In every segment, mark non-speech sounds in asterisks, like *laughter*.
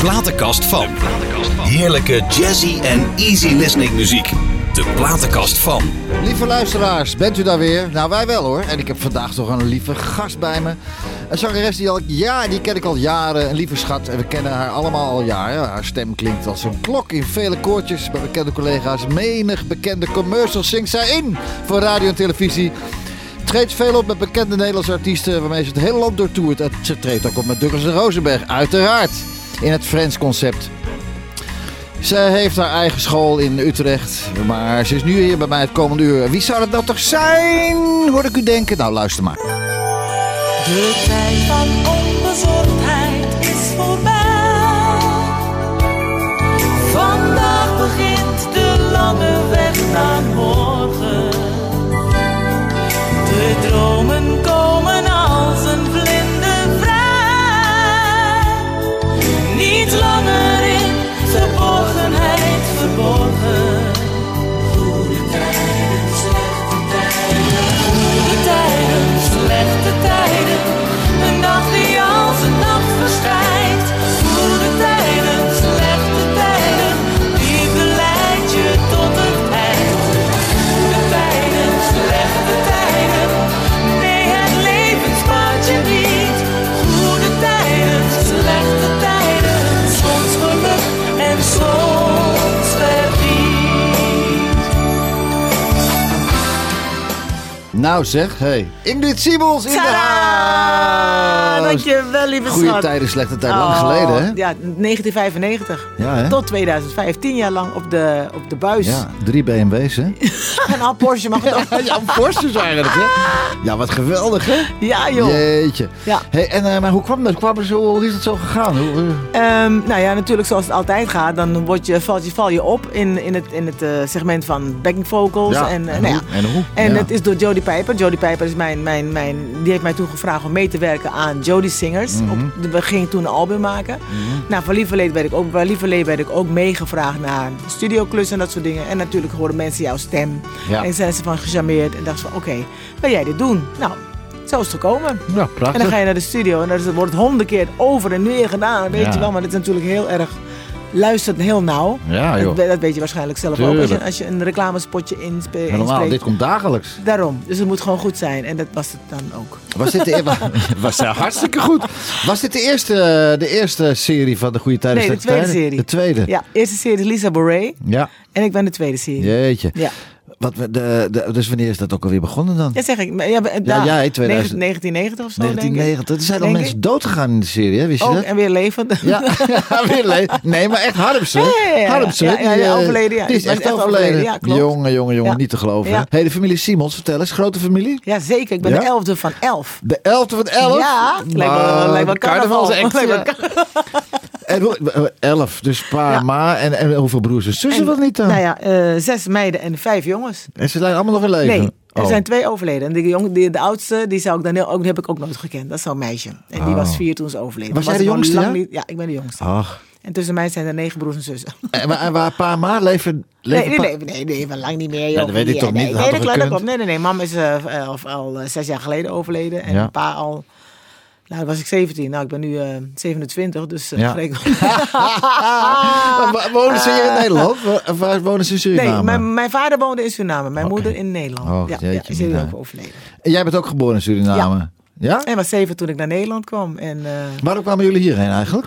platenkast van. Heerlijke jazzy en easy listening muziek. De platenkast van. Lieve luisteraars, bent u daar weer? Nou, wij wel hoor. En ik heb vandaag toch een lieve gast bij me. Een zangeres die al ja, die ken ik al jaren. Een lieve schat. En we kennen haar allemaal al jaren. Haar stem klinkt als een klok in vele koortjes bij bekende collega's. Menig bekende commercials zingt zij in voor radio en televisie. Treedt veel op met bekende Nederlandse artiesten waarmee ze het hele land doortoert. En ze treedt ook op met Douglas en Rosenberg, uiteraard. In het Friends concept. Ze heeft haar eigen school in Utrecht. Maar ze is nu hier bij mij het komende uur. Wie zou dat nou toch zijn? Hoorde ik u denken? Nou, luister maar. De tijd van onbezorgdheid is voorbij. Vandaag begint de lange weg Nou zeg, hey. Ingrid Siebels in de Dankjewel, lieve Goede schat. tijden, slechte tijden. Lang Oh, geleden, hè? Ja, 1995. Ja, hè? Tot 2005. Tien jaar lang op de, op de buis. Ja, drie BMW's, hè? *laughs* En al Porsche mag het *laughs* ook. ja, Porsches eigenlijk, hè? Ja, wat geweldig, hè? Ja, joh. Jeetje. Ja. Hey, en, eh, maar hoe kwam dat? Hoe, kwam zo, hoe is het zo gegaan? Hoe, eh, Ehm, nou ja, natuurlijk zoals het altijd gaat. Dan word je, valt je, val je op in, in het, in het eh, segment van backing vocals. Ja, En, en nou ja. En hoe? En het is door Jodie Piper. Jodie Piper is mijn, mijn, mijn, die heeft mij toen gevraagd om mee te werken aan Jodie Singers. Mhm. Op, we gingen toen een album maken. Nou, van Lieverlee werd ik ook, Lieverlee werd ik ook meegevraagd naar studioclus en dat soort dingen. En natuurlijk horen mensen jouw stem. Ja. En zijn ze van gecharmeerd en dachten van oké, wil jij dit doen? Nou, zo is het gekomen. ja, En prachtig. dan ga je naar de studio en dan het- wordt het honderd keer over en weer gedaan. Weet Ja. je wel, maar dit is natuurlijk heel erg... Luistert heel nauw. Ja, joh. Dat, dat weet je waarschijnlijk zelf ook. Als je, Tuurlijk. als je een reclamespotje inspe- Helemaal, inspreekt. dit komt dagelijks. Daarom. Dus het moet gewoon goed zijn. En dat was het dan ook. Was dit de, e- *laughs* was ja, hartstikke goed. Was dit de eerste, de eerste serie van de Goede Tijden? Nee, de tweede serie. De tweede? Ja, eerste serie is Lisa Boret. Ja. En ik ben de tweede serie. Jeetje. Ja. Wat, de, de, dus wanneer is dat ook alweer begonnen dan? Ja, zeg ik. Maar Ja, ja, jij, 2000. 1990 of zo, denk ik. 1990. Er zijn al mensen dood gegaan in de serie, hè? Wist je Ook, dat? en weer levend. *laughs* Ja, weer le- Nee, maar echt Harmsen. Ja, ja, ja, ja. Harmsen, Ja, ja, die, ja, eh, overleden, ja. Die is echt echt overleden. ja, klopt. Jongen, jongen, jongen, Ja. niet te geloven. Ja. hey, de familie Simons, vertel eens. Grote familie? Ja, zeker. Ik ben Ja? de elfde van elf. De 11e van 11? Ja, lijkt wel, lijkt wel de carnaval. En hoe- 11, dus pa, Ja. ma en, en hoeveel broers en zussen En, wat niet dan? Nou ja, eh, zes meiden en vijf jongens. En ze zijn allemaal nog in leven? Nee, er Oh. zijn twee overleden. En de, jong, die, de oudste, die, zou ik dan heel, ook, heb ik ook nooit gekend. Dat is zo'n meisje. En die Oh. was vier toen ze overleden. Was Dan jij de jongste, ja? niet- ja, ik ben de jongste. Ach. En tussen mij zijn er negen broers en zussen. *laughs* En, waar pa en ma leven... Nee, leven nee, nee, nee, nee, van lang niet meer. Joh. dat weet ik toch niet, Nee, nee, dat klopt. Nee, nee, nee. Mam is eh, eh, al, al eh, zes jaar geleden overleden. En Ja. pa al... Nou, dan was ik 17. Nou, ik ben nu eh 27, dus uh, Ja. *laughs* Wonen ze hier in Nederland? Of waar wonen ze in Suriname? Nee, mijn, mijn vader woonde in Suriname. Mijn moeder in Nederland. Oh, ja, ja, is ook overleden. En jij bent ook geboren in Suriname? Ja? En was zeven toen ik naar Nederland kwam. En, eh, Waarom kwamen jullie hierheen eigenlijk?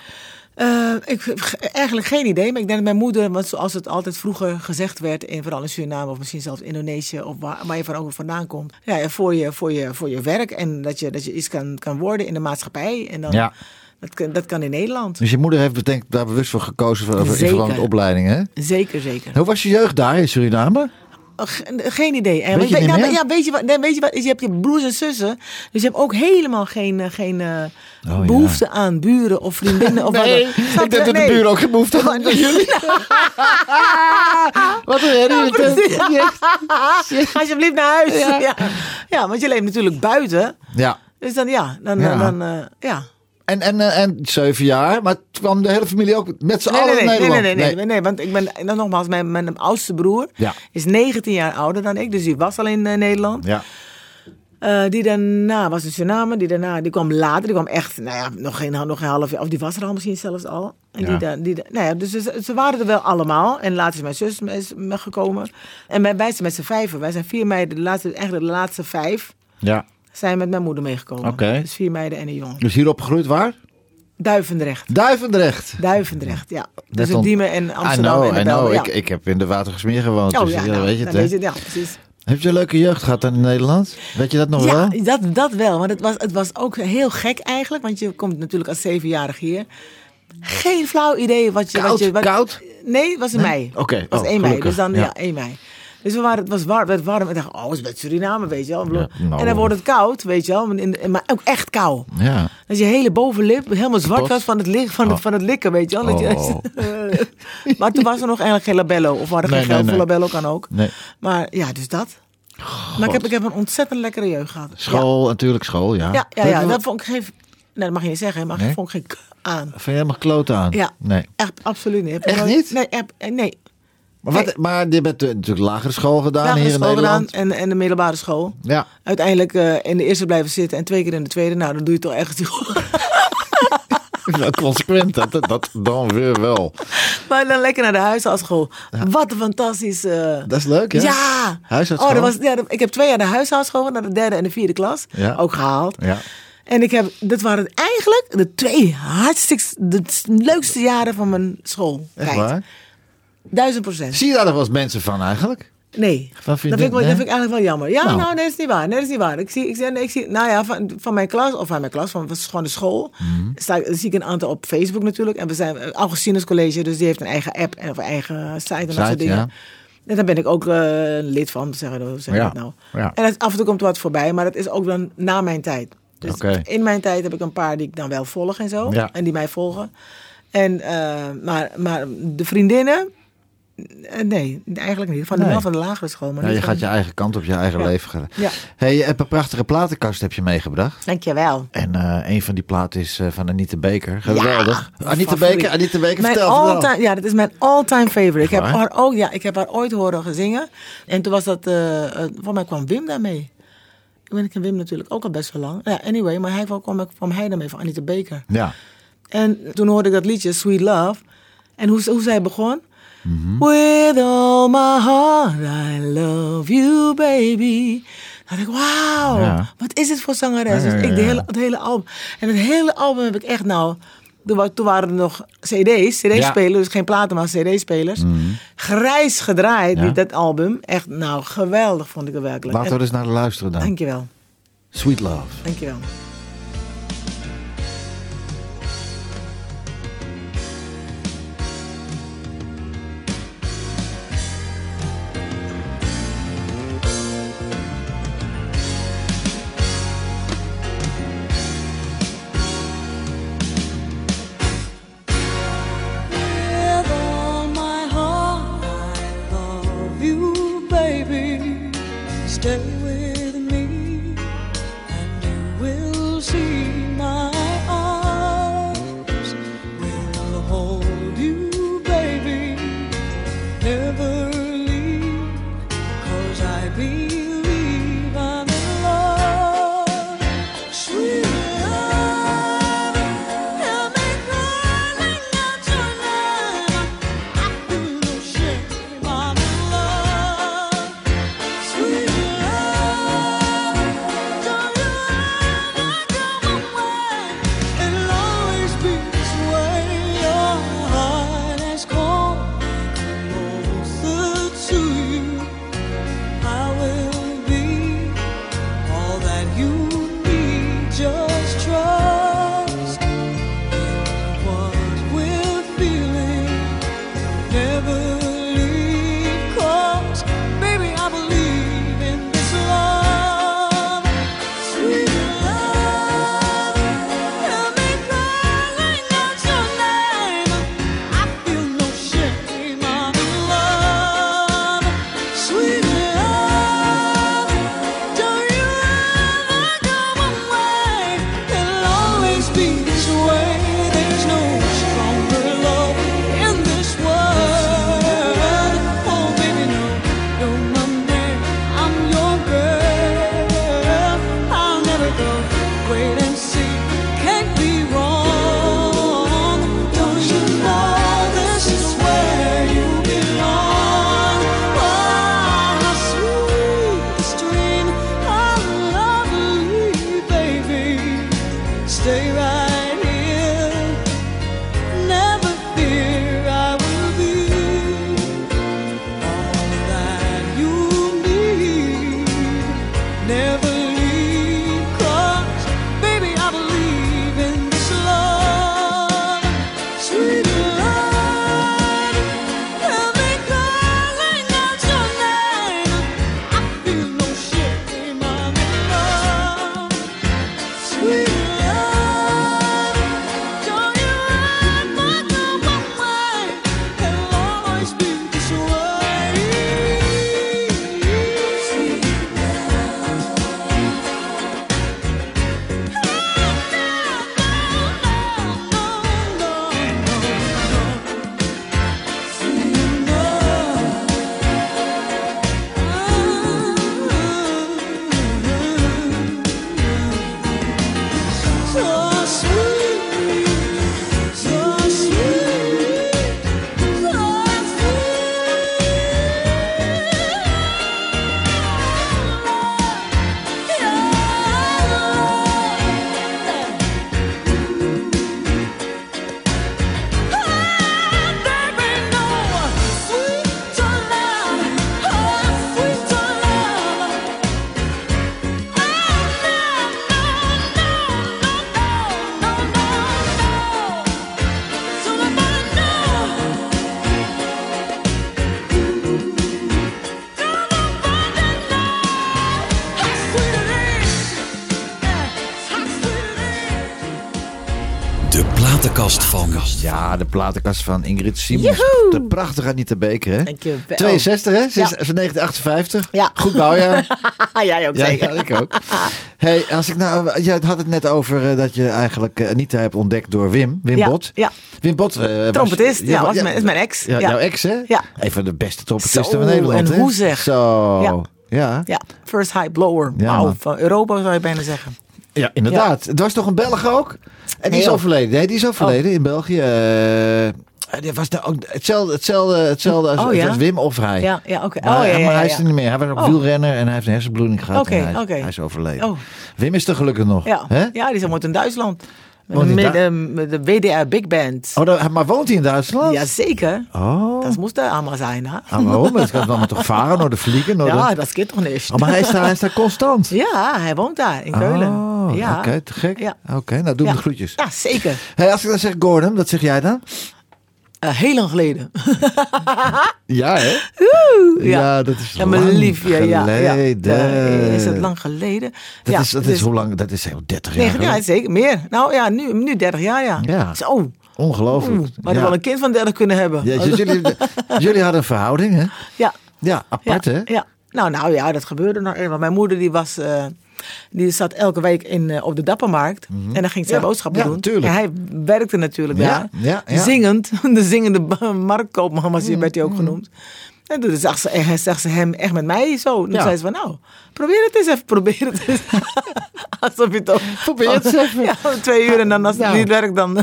Eh, ik, eigenlijk geen idee, maar ik denk dat mijn moeder, want zoals het altijd vroeger gezegd werd, in, vooral in Suriname of misschien zelfs Indonesië, of waar, waar je van ook vandaan komt, ja, voor, je, voor, je, voor je werk en dat je, dat je iets kan, kan worden in de maatschappij. En dan, Ja. dat, kan, dat kan in Nederland. Dus je moeder heeft denk, ik, daar bewust voor gekozen voor, in verband met opleiding, hè? Zeker, zeker. Hoe was je jeugd daar in Suriname? Oh, ge- Geen idee. En Weet je nou, ja, weet je wat? Nee, weet je wat? Je hebt je broers en zussen, dus je hebt ook helemaal geen, eh, geen eh, Oh, ja. behoefte aan buren of vriendinnen of *laughs* Nee, wat. ik denk dat de Nee. buren ook geen behoefte *laughs* aan jullie. *laughs* Wat een herrie. Alsjeblieft naar huis. Ja. Ja. want je leeft natuurlijk buiten. Ja. Dus dan ja, dan, eh, ja. En, en, eh, en zeven jaar, maar toen kwam de hele familie ook met z'n Nee, allen nee, nee, nee, Nederland. nee, nee, nee, nee, want ik ben, en dan nogmaals, mijn, mijn oudste broer Ja. is 19 jaar ouder dan ik, dus die was al in eh, Nederland. Ja. Eh, die daarna was in Suriname, die daarna, die kwam later, die kwam echt, nou ja, nog geen, nog geen half jaar, of die was er al misschien zelfs al. En Ja. die, da- die, da- nou ja, dus ze, ze waren er wel allemaal. En later is mijn zus is gekomen. En wij, wij zijn met z'n vijven, wij zijn vier meiden, de laatste, eigenlijk de laatste vijf, Ja. Zijn met mijn moeder meegekomen. Oké. Dus vier meiden en een jongen. Dus hier opgegroeid waar? Duivendrecht. Duivendrecht. Duivendrecht, ja. Tussen on- Diemen en I Amsterdam know, en de I know. Bijlmer, Ik, ja. ik heb in de Watergesmeer gewoond. Oh dus ja, ja, nou, weet je het, hè? weet je, ja, precies. Heb je een leuke jeugd gehad in Nederland? Weet je dat nog ja, wel? Dat, dat wel. Maar het was, het was ook heel gek eigenlijk. Want je komt natuurlijk als zevenjarig hier. Geen flauw idee wat je... Koud? wat je wat, Koud? Nee, het was in Nee? mei. Oké, Het was oh, 1 mei. Dus dan, ja. ja, 1 mei. Dus we waren, het was warm, werd warm. En ik dacht, oh, het is met Suriname, weet je wel. Ja, nou. En dan wordt het koud, weet je wel. Maar ook echt koud. Ja. Dat je hele bovenlip helemaal zwart was van het, lik, van, het, Oh. van het likken, weet je wel. Dat je- *laughs* maar toen was er nog eigenlijk geen labello. Of we hadden Nee, geen nee, geld voor nee. labello, kan ook. Nee. Maar ja, dus dat. Maar ik heb, ik heb een ontzettend lekkere jeugd gehad. School, natuurlijk school, ja. Ja, ja, ja, dat vond ik geen... Nee, dat mag je niet zeggen, maar dat vond ik geen aan. Vind je helemaal kloten aan? Ja. Nee. Echt, absoluut niet. Heb Echt ik nooit- niet? Nee, heb, eh, nee. Maar, wat, Nee. maar je bent natuurlijk lagere school gedaan Lagere hier in school gedaan Nederland. en, en de middelbare school. Ja. Uiteindelijk eh, in de eerste blijven zitten en twee keer in de tweede. Nou, dan doe je toch echt *laughs* Wel consequent, dat, dat dan weer wel. Maar dan lekker naar de huishoudschool. Wat een fantastisch... eh, Dat is leuk, ja? Ja! Huishoudschool? Oh, dat was, ja, dat- ik heb twee jaar de huishoudschool gehad, naar de derde en de vierde klas. Ja. Ook gehaald. Ja. En ik heb, dat waren eigenlijk de twee hartstikke, de leukste jaren van mijn school. Echt waar? Duizend procent. Zie je daar nog wel eens mensen van eigenlijk? Nee. Van Dat vrienden- vind, ik nee? dat vind ik eigenlijk wel jammer. Ja, Nou. nou, nee, dat is niet waar. Nee, dat is niet waar. Ik zie, ik zie, nee, ik zie nou ja, van, van mijn klas, of van mijn klas, van, gewoon de school, Mhm. sta, ik- zie ik een aantal op Facebook natuurlijk. En we zijn eh, Augustinus College, dus die heeft een eigen app en of een eigen site en dat soort dingen. ja. En daar ben ik ook eh, lid van, zeg, zeg Ja, dat nou. ja. En dat, af en toe komt wat voorbij, maar dat is ook dan na mijn tijd. Dus in mijn tijd heb ik een paar die ik dan wel volg en zo. En die mij volgen. En, eh, maar, maar de vriendinnen, nee, eigenlijk niet. Van de, Nee. wel van de lagere school. Maar Ja, je gaat je eigen kant op je eigen Ja. leven gaan. Ja. Hey, je hebt een prachtige platenkast heb je meegebracht. Dankjewel. En eh, een van die platen is eh, van Anita Baker. Geweldig. Ja, Anita. Baker, Anita Mijn vertel. all-time, ja, dat is mijn all-time favorite. Ik heb, haar ook, ja, ik heb haar ooit horen zingen. En toen was dat, eh eh, voor mij kwam Wim daarmee. Ik ben ik ken Wim natuurlijk ook al best wel lang. Ja, anyway, maar hij kwam, kwam hij daarmee van Anita Baker. Ja. En toen hoorde ik dat liedje, Sweet Love. En hoe, hoe zij begon? With all my heart, I love you, baby. Dan dacht ik, wauw, Ja. wat is dit voor zangeres? Ja, Dus ik, de hele, het hele album. En het hele album heb ik echt nou... Toen, wa- toen waren er nog cd's, cd-spelers, dus geen platen, maar cd-spelers. Grijs gedraaid, Mhm. Ja. die, dat album. Echt, nou, geweldig vond ik het werkelijk. Laten we En- eens naar luisteren dan. Dankjewel, Sweet Love. dankjewel. Ja, de platenkast van Ingrid Simons. De prachtige Anita Beker, hè? Dankjewel. 62, hè? Sinds Ja. sinds 1958. Ja. Goed bouwjaar. *laughs* Jij ook Ja, zeker. ja, ik ook. Hey, als ik nou, je had het net over eh, dat je eigenlijk eh, Anita hebt ontdekt door Wim, Wim Ja, Bot. ja. Wim Bot. eh, was- Trompetist, ja, was wa- mijn- is mijn ex. Ja. Jouw ex, hè? Ja. Een van de beste trompetisten van Nederland. en hè? hoe zeg. Zo. Ja. Ja. First high blower. Ja, van Europa zou je bijna zeggen. Ja, inderdaad. Het was toch een Belg ook? En die is overleden. Nee, die is overleden in België. Die was daar ook hetzelfde, hetzelfde, hetzelfde als, Oh, ja? als Wim of hij. Ja, ja oké. Maar, oh, ja, ja, maar hij ja, is er niet meer. Hij was ook Oh. wielrenner en hij heeft een hersenbloeding gehad. Oké, hij, is- oké. hij is overleden. Oh. Wim is er gelukkig nog. Ja. Hè? ja, die is woont in Duitsland. Met, daar? de, de WDR Big Band. Oh, dat- maar woont hij in Duitsland? Jazeker. Oh. Dat moest er allemaal zijn, hè? Ah, waarom? Dat kan dan maar toch varen, door de vliegen? Door *laughs* Ja, dat gaat toch niet? Oh, maar hij is daar, hij is daar constant. Ja, hij woont daar in Keulen. Oh, ja. oké, te gek. Ja. Oké, nou doe Ja. me de groetjes. Ja, zeker. Hey, als ik dan zeg Gordon, wat zeg jij dan? Eh, heel lang geleden. *laughs* Ja, hè? ja. dat is Ja, mijn lang liefje, ja. ja. geleden. Eh, is het lang geleden? Dat ja, is, dat dus- is hoe lang? Dat is heel 30 jaar Nee, ja, zeker. Meer. Nou ja, nu, nu 30 jaar, ja. Ja. Zo. Ongelooflijk. Oeh, we ja. wel een kind van 30 kunnen hebben. Ja, dus jullie, *laughs* jullie hadden een verhouding, hè? ja. Ja, apart, ja, hè? Ja. Nou, nou ja, dat gebeurde nog. Want mijn moeder die was, eh, die zat elke week in, eh, op de Dappermarkt. En dan ging zij Ja, boodschappen ja, doen. tuurlijk. En hij werkte natuurlijk daar. Zingend. *laughs* De zingende marktkoopman was hij, werd Mm, hij ook genoemd. En toen zag ze, zag ze hem echt met mij zo. En toen zei ze van, nou, probeer het eens even, probeer het eens. *laughs* Alsof je het ook... Probeer het eens even. *laughs* Ja, twee uur en dan als het niet werkt, dan...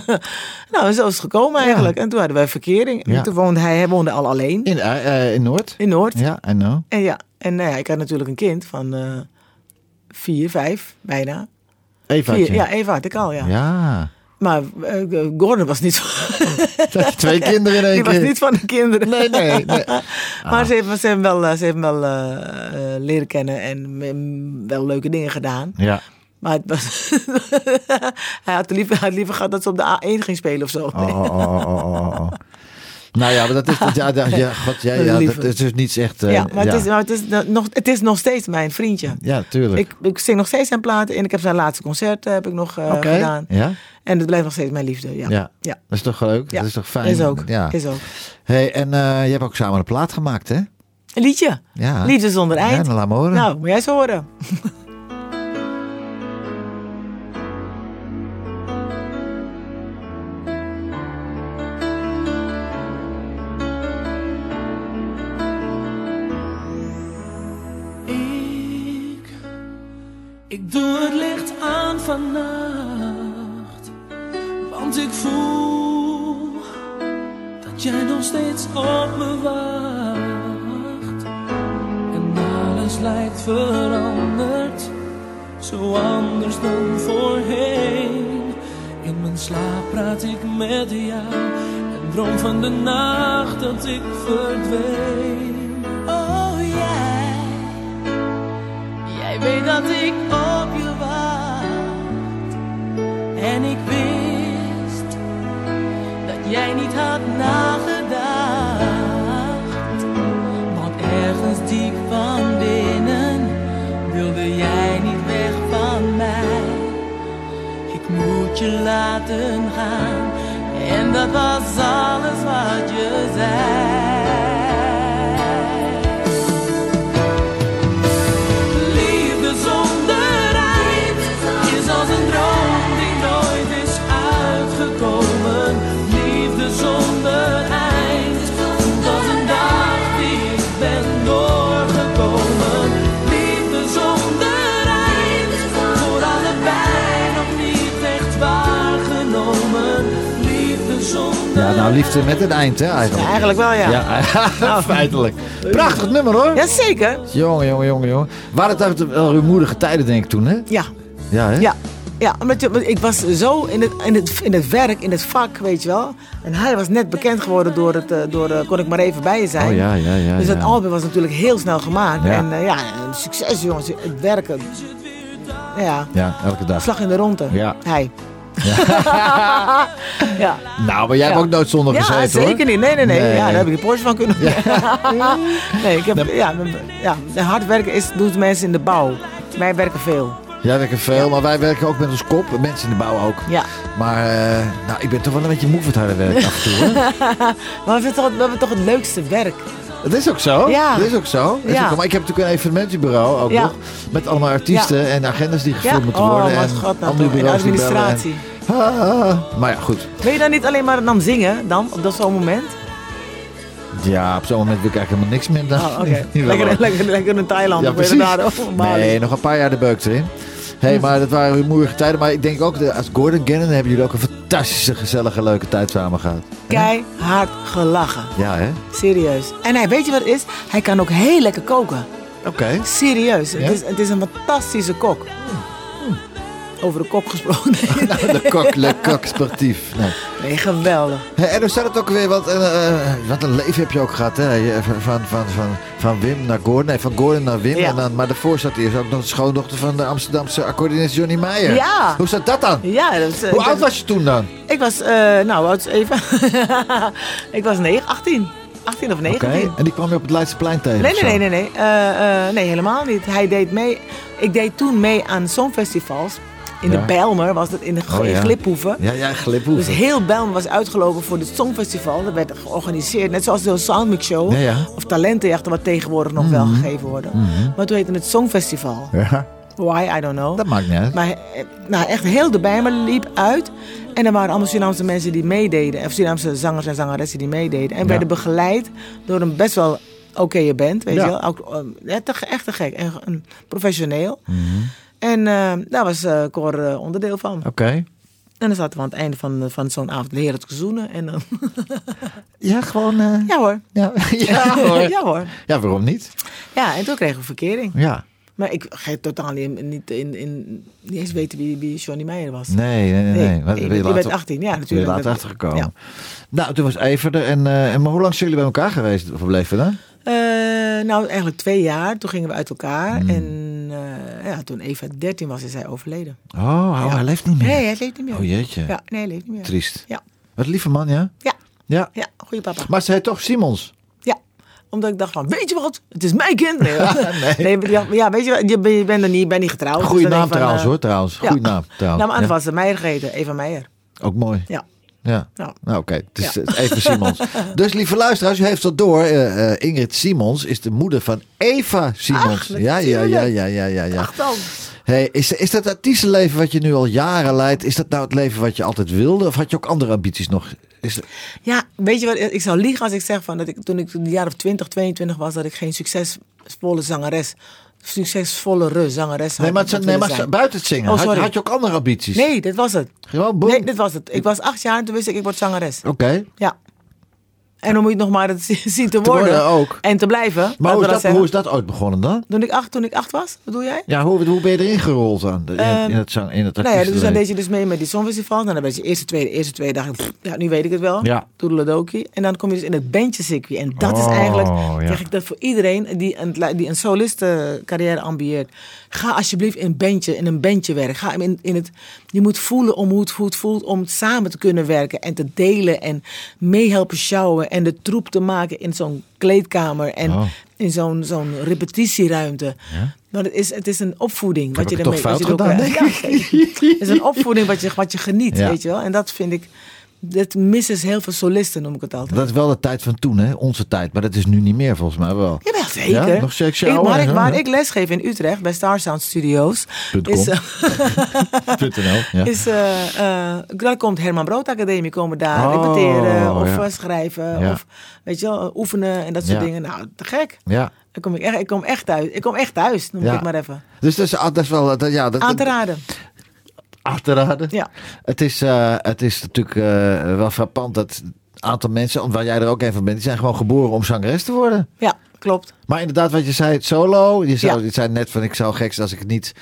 nou, zo is het gekomen eigenlijk. En toen hadden wij verkering. En toen woonde hij, hij woonde al alleen In, eh, eh, in Noord? in Noord. Ja, I know. En ja, en nou ja, ik had natuurlijk een kind van eh vier, vijf, bijna. Vier, ja, Eva had ik al, ja. Ja. Maar eh, Gordon was niet zo... *laughs* Twee kinderen in één Die was keer. niet van de kinderen. Nee, nee, nee. *laughs* Maar ze heeft, ze heeft wel, eh, ze heeft wel eh, eh, leren kennen en mm, wel leuke dingen gedaan. Ja. Maar het was *laughs* hij, had liever, hij had liever gehad dat ze op de A1 ging spelen of zo. Oh, oh, oh, oh, oh, oh. Nou ja, maar dat is... Ja, ja, ja, God, ja, *laughs* ja, dat is dus niets echt... eh, ja, maar, Het, is, maar het, is nog, het is nog steeds mijn vriendje. Ja, tuurlijk. Ik, ik zing nog steeds zijn platen en ik heb zijn laatste concert eh, heb ik nog eh, Oké. gedaan. Ja? En het blijft nog steeds mijn liefde. Ja. Ja. ja. Dat is toch leuk? Ja. Dat is toch fijn? Is ook. Ja. Is ook. Hey, en eh, je hebt ook samen een plaat gemaakt, hè? Een liedje. Ja. Liefde zonder eind. Ja, laat me horen. nou, moet jij eens horen. *laughs* slaap praat ik met jou en droom van de nacht dat ik verdween. Oh jij. Jij weet dat ik Je laten gaan. En dat was alles wat je zei. Nou, liefde met een eind, hè, Ja, eigenlijk. eigenlijk wel, ja. Ja, *laughs* feitelijk. Prachtig nummer, hoor. Jazeker. Jongen, jongen, jongen, jongen. Waren het uit wel rumoerige tijden, denk ik, toen, hè? Ja. Ja, hè? Ja, ja omdat ik was zo in het, in, het, in het werk, in het vak, weet je wel. En hij was net bekend geworden door het, eh, door, eh, kon ik maar even bij je zijn. Oh, ja, ja, ja. dus ja. dat album was natuurlijk heel snel gemaakt. Ja. En eh, ja, succes jongens, het werken. Ja, Ja, elke dag. slag in de ronde. Ja. Hij. Ja, *laughs* Nou, maar jij hebt Ja. ook nooit zonder ja gezeten, hoor. zeker niet. Nee, nee, nee. Nee. Ja, daar heb ik een Porsche van kunnen *laughs* Nee, ik heb, ja, ja, hard werken is, doet mensen in de bouw. Wij werken veel. Jij werkt veel, maar wij werken ook met ons kop. Mensen in de bouw ook. Ja. Maar eh, nou, ik ben toch wel een beetje moe van het harde werk af en toe. *laughs* Maar we hebben, toch, we hebben toch het leukste werk. Dat is ook zo. Ja. Dat is ook zo. Is Ja. ook- maar ik heb natuurlijk een evenementenbureau ook Ja. nog. Met allemaal artiesten en agendas die gevuld Ja. moeten Oh, worden. wat en god nou. En administratie. Ah, maar ja, goed. Wil je dan niet alleen maar dan zingen dan, op dat zo'n moment? Ja, op zo'n moment wil ik eigenlijk helemaal niks meer. Dan. Oh, *laughs* lekker, lekker, lekker in Thailand Ja, of Bali. Nee, nog een paar jaar de beuk erin. Hé, hey, maar dat waren rumoerige tijden. Maar ik denk ook, dat als Gordon kennen, hebben jullie ook een fantastische, gezellige, leuke tijd samen gehad. Keihard gelachen. Ja, hè? Serieus. En hij, weet je wat het is? Hij kan ook heel lekker koken. Oké. Serieus. Ja? Het, is, het is een fantastische kok. Over de kok gesproken. *laughs* De kok, le kok sportief. Nee. Nee, geweldig. En dan staat het ook weer, wat, eh, eh, wat een leven heb je ook gehad, hè? Je- Van, van, van, van, Wim naar Gordon, nee, van Gordon naar Wim. Ja. En dan, maar daarvoor zat hij is ook nog de schoondochter van de Amsterdamse accordeonist Johnny Meijer. Ja. Hoe zat dat dan? Ja, dat is, eh, Hoe oud ben- was je toen dan? Ik was, eh, nou, oud even. *laughs* ik was 9, 18. 18 of 19. Oké. En die kwam je op het Leidseplein tegen? Nee, nee, nee, nee, nee. Eh, eh, nee, helemaal niet. Hij deed mee. Ik deed toen mee aan songfestivals. In Ja. de Bijlmer was dat in de Oh, in ja. Gliphoeven. Ja, ja, gliphoeven. Dus heel Bijlmer was uitgelopen voor het Songfestival. Dat werd georganiseerd, net zoals de Soundmix Show. Ja. Mhm. Of talentenjachten, wat tegenwoordig nog wel gegeven worden. Maar toen heette het Songfestival. Ja, Why, I don't know. dat maakt niet uit. Maar eh, nou, echt heel de Bijlmer liep uit. En er waren allemaal Surinaamse mensen die meededen. Of Surinaamse zangers en zangeressen die meededen. En werden begeleid door een best wel oké band. Weet Ja. je wel. Ook, eh, echt te gek. En professioneel. Mhm. En eh, daar was eh Cor eh, onderdeel van. Oké. En dan zaten we aan het einde van, van zo'n avond heren te zoenen. En dan, *laughs* Ja, gewoon... ja hoor. ja. *laughs* ja, hoor. ja hoor. Ja, waarom niet? Ja, en toen kregen we verkering. Ja. Maar ik ga totaal niet, niet, in, in, niet eens weten wie, wie Johnny Meijer was. Nee, nee, nee. Nee, nee. Wat- je ben bent- je bent later- 18, ja, natuurlijk. je later Dat- achtergekomen. ja. Nou, toen was Evert er. En, en maar hoe lang zijn jullie bij elkaar geweest? Of bleven dan? Nou, eigenlijk twee jaar. Toen gingen we uit elkaar. Hmm. En eh, ja, toen Eva 13 was, is hij overleden. Oh, oh, Ja. hij leeft niet meer. Nee, hij leeft niet meer. Oh jeetje. Ja, nee, hij leeft niet meer. Triest. Ja, Wat lieve man, ja? ja, Ja. ja goede papa. Maar ze heet toch Simons? Ja, omdat ik dacht van, weet je wat? Het is mijn kind. Nee, *laughs* Nee. maar ja, weet je wat? Je, ben- je bent er niet, je bent niet getrouwd. Goeie Dus naam van, trouwens eh, hoor, trouwens. ja. Goeie naam trouwens. Nou, maar anders was ze Meijer gegeten. Eva Meijer. Ook mooi. Ja. Ja. Nou. Nou, oké. Het is Ja. even Simons. *laughs* dus lieve luisteraars, u heeft dat door. Eh, eh, Ingrid Simons is de moeder van Eva Simons. Ach, ja, ja, ja, ja, ja, ja, ja. Ach dan. Hey, is, is dat artiestenleven wat je nu al jaren leidt? Is dat nou het leven wat je altijd wilde? Of had je ook andere ambities nog? Is Ja, weet je wat? Ik zou liegen als ik zeg van dat ik toen ik een jaar of 20, 22 was, dat ik geen succesvolle zangeres, succesvolle zangeres had. nee, maar, had nee, maar buiten het zingen. Oh, had, had je ook andere ambities? Nee, dit was het. Gewoon boom. Nee, dit was het. Ik was acht jaar en toen wist ik, ik word zangeres. Oké. Ja. En dan moet je nog maar het *laughs* zien te Te worden. ook. En te blijven. Maar hoe is, dat, zeggen. hoe is dat ooit begonnen dan? Toen ik acht, toen ik acht was, bedoel jij? Ja, hoe, hoe ben je erin gerold dan? In, Ehm, in het, in het Nou ja, dus dan deed je dus mee met die Songfestival. En dan werd je eerste, tweede, eerste, tweede pff, ja, nu weet ik het wel. Ja. Toedeledokie. En dan kom je dus in het bandjecircuit. En dat is Oh, eigenlijk, ja. zeg ik dat voor iedereen die een, die een solistencarrière ambieert. Ga alsjeblieft in een bandje, in een bandje werken. Ga in, in het, je moet voelen om hoe het, hoe het voelt om samen te kunnen werken. En te delen en meehelpen sjouwen. En de troep te maken in zo'n kleedkamer. En Oh. in zo'n zo'n repetitieruimte. Maar het is, het is een opvoeding. Wat je ermee, wat je ook, ja, *laughs* het is een opvoeding wat je, wat je geniet, weet je wel. En dat vind ik, dat missen heel veel solisten, noem ik het altijd. Dat is wel de tijd van toen, hè? Onze tijd. Maar dat is nu niet meer volgens mij wel. Jawel, zeker. Ja, nog ik, waar ik, waar ik lesgeef in Utrecht, bij Star Sound Studios, is, eh, *laughs* .nl, ja. is eh, eh, daar komt Herman Brood Academie komen daar Oh, repeteren of ja. schrijven of weet je wel, oefenen en dat soort dingen. Nou, te gek. ja. Ik kom, echt, ik kom echt thuis. Ik kom echt thuis, noem ik het maar even. Dus dat is, ah, dat is wel... Dat, ja, dat, Aan te raden. Aan te raden. Ja. Het is, eh, het is natuurlijk eh, wel frappant dat een aantal mensen, waar jij er ook een van bent, die zijn gewoon geboren om zangeres te worden. Ja, klopt. Maar inderdaad, wat je zei, het solo. Je, zou, Ja. je zei net van, ik zou gek zijn als ik het niet...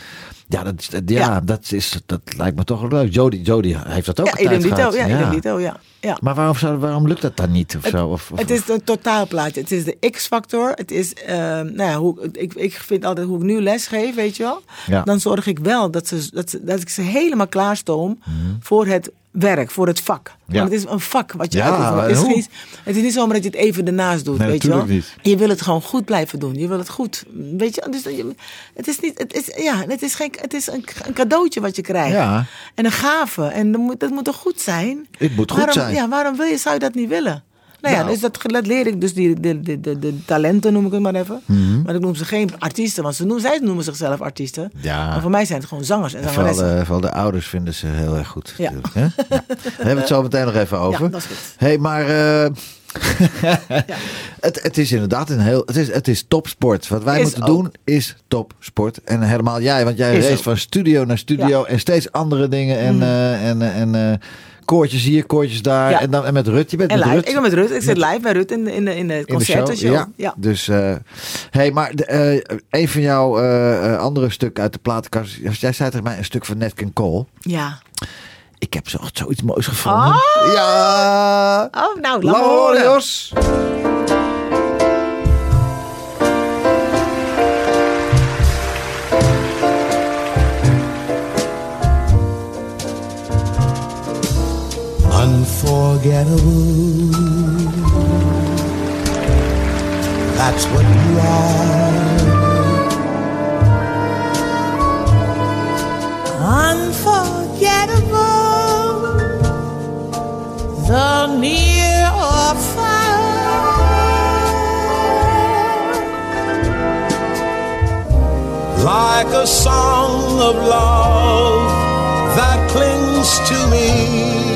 Ja, dat, ja, Ja. Dat, is, dat lijkt me toch wel leuk. Jody, Jody heeft dat ook Ja, een tijd idem dito. gehad. Ja, idem dito. Ja, ja. Maar waarom, zou, waarom lukt dat dan niet? Of Het- zo? Of, of, Het is een totaalplaatje. Het is de X-factor. Het is, eh, nou ja, hoe, ik, ik vind altijd hoe ik nu les geef, weet je wel. Ja. Dan zorg ik wel dat, ze, dat, ze, dat ik ze helemaal klaarstoom Mhm. voor het werk, voor het vak. Ja. Want het is een vak wat je Ja. Het is, niet, het is niet zomaar dat je het even ernaast doet, Nee, weet je wel. niet. Je wil het gewoon goed blijven doen. Je wil het goed, weet je. Dus je- het is niet, het is, ja, het is geen het is een, een cadeautje wat je krijgt. Ja. En een gave. En dat moet, dat moet toch goed zijn? Het moet goed waarom, zijn. Ja, waarom wil je, zou je dat niet willen? Nou ja, Nou. dus dat, dat leer ik. Dus die, de, de, de, de talenten noem ik het maar even. Mhm. Maar ik noem ze geen artiesten. Want ze noemen, zij noemen zichzelf artiesten. Ja. Maar voor mij zijn het gewoon zangers en Vooral zangeressen. de, vooral de ouders vinden ze heel erg goed. Ja. natuurlijk, Hè? Ja. *laughs* Daar hebben we het zo meteen nog even over. Ja, dat is goed. hey, maar eh, *laughs* *laughs* het, het is inderdaad een heel. Het is, het is topsport. Wat wij Is moeten ook. doen is topsport. En helemaal jij, want jij Is race ook. van studio naar studio Ja. En steeds andere dingen. En, eh, en, eh, en eh, koortjes hier, koortjes daar. Ja. En, dan, en met Rut. Je bent En met live. Rut. Ik ben met Rut. Ik zit live bij Rut in, de- in, de, in de in de concertenshow. Ja. Ja. Dus, eh hey, maar de, eh, een van jouw eh, andere stukken uit de platenkast. Jij zei tegen mij een stuk van Nat King Cole. ja. Ik heb zo, zoiets moois gevonden. Oh! Ja! Oh, nou, laat Unforgettable. That's what you are. Unforgettable, the near or far. like a song of love that clings to me.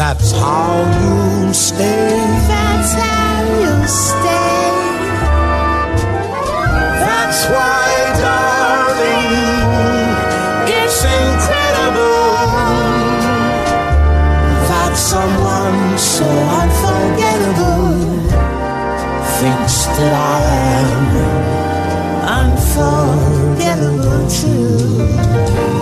That's how you'll stay. that's how you'll stay. That's why, darling, it's incredible that someone so unforgettable thinks that I am unforgettable too.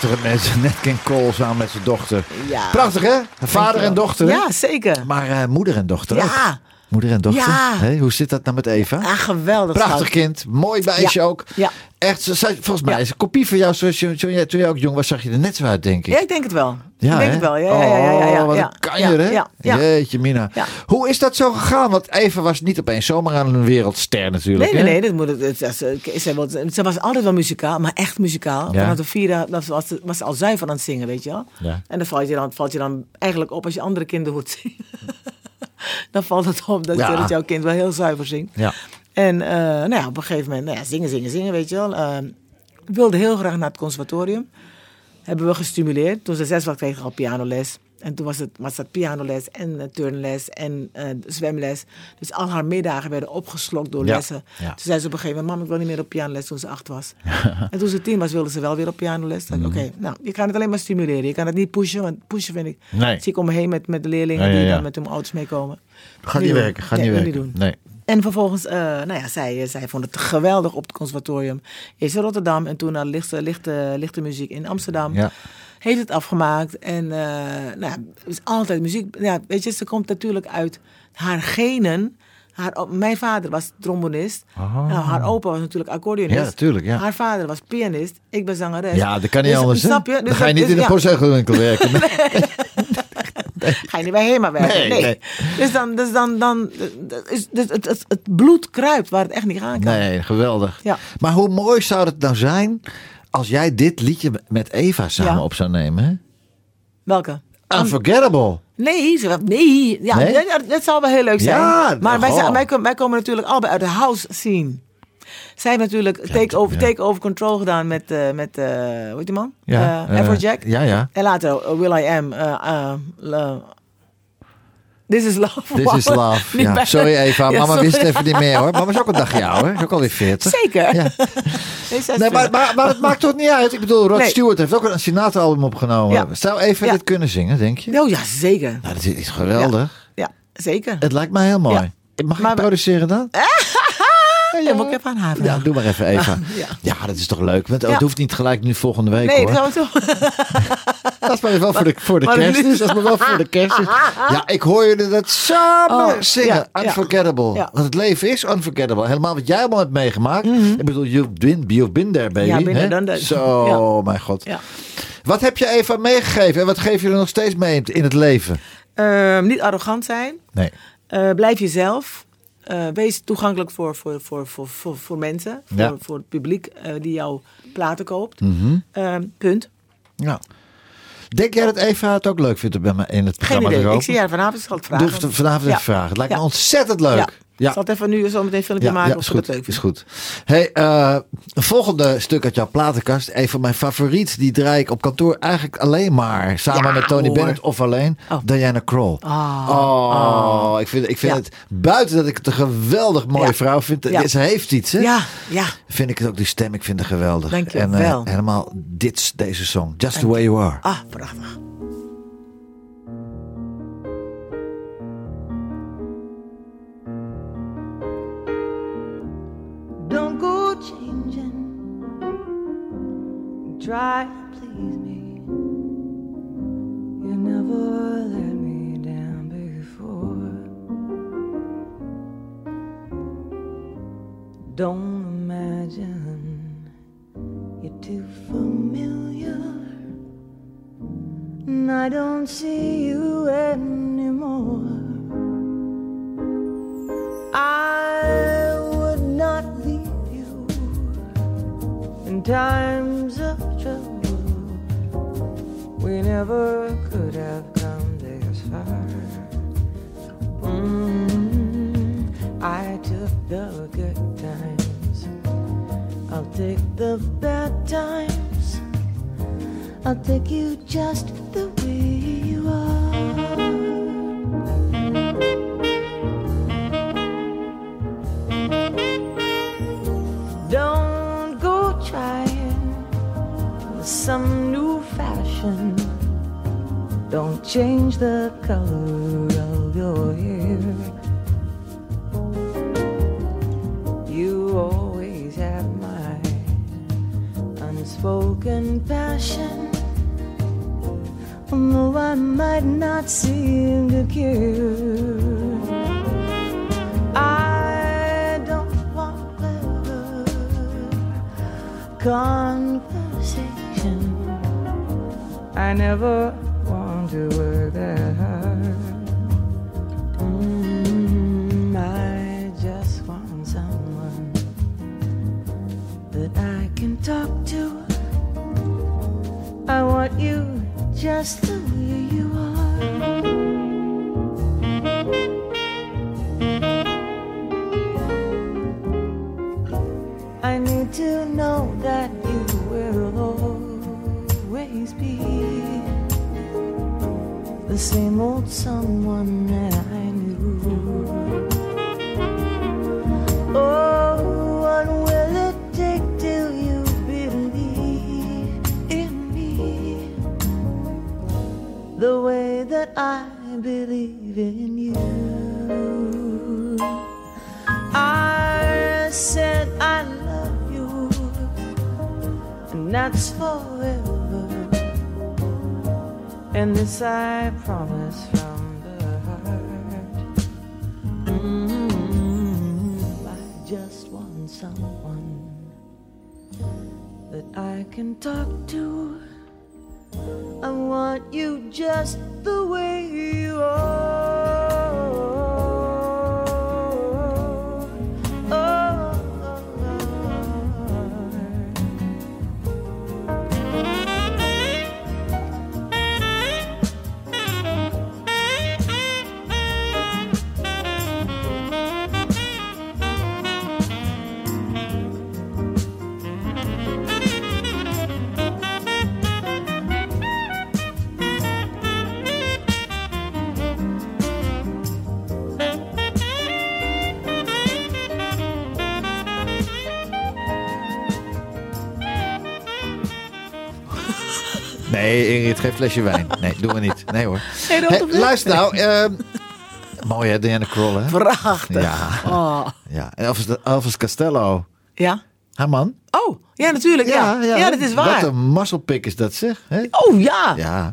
Prachtige mensen. *laughs* Net King Cole samen met zijn dochter. Ja. Prachtig hè? Vader en dochter. hè? Ja, zeker. Maar eh, moeder en dochter ook. Ja. Moeder en dochter. Ja. Hoe zit dat nou met Eva? Ah, geweldig. Prachtig schat. kind. Mooi meisje Ja. ook. Ja. Echt, volgens mij Ja. is een kopie van jou zoals je, toen, jij, ook jong was, zag je er net zo uit, denk ik. Ja, ik denk het wel. Ja, ik denk hè? het wel. Ja, ja, ja, ja, ja, Oh, ja. Ja, hè? Ja, ja. Jeetje, Mina. Hoe is dat zo gegaan? Want Eva was niet opeens zomaar aan een wereldster natuurlijk. Nee, nee, hè? nee. Dat moet het, ze, was- altijd wel muzikaal, maar echt muzikaal. Vanaf de vierde dat was, ze- was ze al zuiver aan het zingen, weet je wel. En dan valt, je dan valt je dan eigenlijk op als je andere kinderen hoort zingen. *laughs* dan valt het op dat, dat jouw kind wel heel zuiver zingt. Ja. En eh, nou ja, op een gegeven moment, nou ja, zingen, zingen, zingen, weet je wel. Ik wilde heel graag naar het conservatorium. Hebben we gestimuleerd. Toen ze zes was, kreeg ik al pianoles. En toen was het, was het pianoles en eh, turnles en eh, zwemles. Dus al haar middagen werden opgeslokt door Ja, lessen. ja. Toen zei ze op een gegeven moment, mam, ik wil niet meer op pianoles toen ze acht was. *laughs* en toen ze tien was, wilde ze wel weer op pianoles. Mhm. Oké, nou, je kan het alleen maar stimuleren. Je kan het niet pushen, want pushen vind ik... Nee. Zie ik om me heen met, met de leerlingen Ja, die dan met hun ouders meekomen. Gaat niet werken, gaat niet werken. doen. Nee. En vervolgens, eh, nou ja, zij, zij vond het geweldig op het conservatorium. Eerst in Rotterdam en toen naar lichte, lichte, lichte muziek in Amsterdam. Ja. Heeft het afgemaakt en eh, nou ja, het is altijd muziek. Ja, weet je, ze komt natuurlijk uit haar genen. Haar, mijn vader was trombonist. Nou, haar opa was natuurlijk accordeonist. Ja. Haar vader was pianist. Ik ben zangeres. Ja, dat kan niet Dus, anders. Snap je? Dan Dus ga je niet in de ja. postzegelwinkel *laughs* werken. *laughs* Ga je niet bij HEMA werken? Nee, Nee. nee. Dus dan, dus dan, dan is, dus het, het, het bloed kruipt waar het echt niet aan kan. Nee, geweldig. Ja. Maar hoe mooi zou het nou zijn als jij dit liedje met Eva samen Ja. op zou nemen? Hè? Welke? Unforgettable. Nee, ze, nee. Ja, Nee? Dat, dat zou wel heel leuk zijn. Ja, maar wij, goh. zijn- wij, komen- wij komen natuurlijk allebei uit de house scene. Zij natuurlijk take over, ja. take over Control gedaan met, eh met eh hoe heet die man? Ja, Eh, eh, Afrojack. ja, ja. En later uh, Will I Am. eh, eh, This is Love. This is love. Ja. Sorry Eva, mama sorry. wist even niet meer hoor. Mama is ook een dagje *laughs* ouder. Is ook alweer 40. Zeker. Ja. *laughs* Nee, maar, maar, maar het maakt toch niet uit. Ik bedoel, Rod Nee. Stewart heeft ook een Sinatra-album opgenomen. Zou Eva Ja. dit kunnen zingen, denk je? Oh ja, zeker. Nou, dat is geweldig. Ja, zeker. Het lijkt mij heel mooi. Mag ik Maar- produceren dan? *laughs* Ja, moet ik even aan haar Ja, doe maar even Eva. Ja. Ja, dat is toch leuk. Want. Het hoeft niet gelijk nu volgende week Nee, hoor. dat. Dat is maar wel voor de, voor de Maar- kerstmis. Dat is maar wel voor de kerstmis. Ja, ik hoor jullie dat samen Oh, zingen. ja. Unforgettable. Ja. Want het leven is unforgettable. Helemaal wat jij allemaal hebt meegemaakt. Ik bedoel, you've been, you've been there, baby. Mhm. Ja, hè? done that. Zo, mijn god. Wat heb je Eva meegegeven en wat geef je er nog steeds mee in- het leven? Ehm, niet arrogant zijn. Nee. Eh, blijf jezelf. Eh, wees toegankelijk voor, voor, voor, voor, voor, voor mensen. Voor, Ja. voor het publiek eh, die jouw platen koopt. Mhm. Ehm, punt. Ja. Denk jij dat Eva het ook leuk vindt om bij me in het Geen programma te idee. Ik zie haar vanavond. Ik zal het vragen. Vanavond even vragen. Het lijkt me ontzettend leuk. Ik zal het even nu zo meteen een filmpje maken. of is ze leuk Is goed. Hey, eh, een volgende stuk uit jouw platenkast. Een van mijn favoriet. Die draai ik op kantoor eigenlijk alleen maar. Samen met Tony hoor. Bennett of alleen. Oh. Diana Kroll. Ah. Oh, ik vind, ik vind het buiten dat ik het een geweldig mooie vrouw vind. Ze heeft iets, hè? Ja, ja. Vind ik het ook die stem. Ik vind het geweldig. Dank je en eh, wel. helemaal dit, deze song. Just the way you are. Ah, prachtig. Try to please me. You never let me down before. Don't imagine you're too familiar. And I don't see you anymore. I would not leave you in times never could have come this far. Mm, I took the good times. I'll take the bad times. I'll take you just the way Don't change the color of your hair. You always have my unspoken passion. Although I might not seem to care. I don't want clever conversation. I never just the way you are. I need to know that you will always be the same old someone I believe in you? I said I love you, and that's forever. And this I promise from the heart. Mm, I just want someone that I can talk to. I want you just the way you are. Nee, Ingrid, geen flesje wijn. Nee, doen we niet. Nee hoor. Nee, Hey, luister nou. ehm, mooi hè, Diana Kroll hè? Prachtig. Ja. Oh. ja. En Elvis, Elvis Costello. Ja? Haar man? Oh, ja, natuurlijk. Ja, ja. dat is Wat waar. een musclepik is dat zeg. Hè? Oh ja. Ja.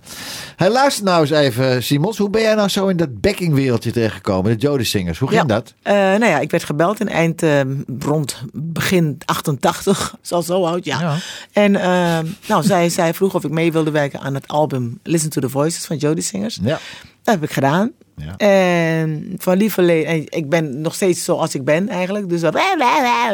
Hey, luister nou eens even, Simons. Hoe ben jij nou zo in dat backingwereldje terechtgekomen? De Jody Singers. Hoe ging Ja. dat? Eh, nou ja, ik werd gebeld in eind eh, rond begin 88, *laughs* zo zo oud, ja. Ja. En eh, nou, zij, zij vroeg of ik mee wilde werken aan het album Listen to the Voices van Jody Singers. Ja. Dat heb ik gedaan. Ja. En van lieverlee, ik ben nog steeds zoals ik ben eigenlijk. Dus dat,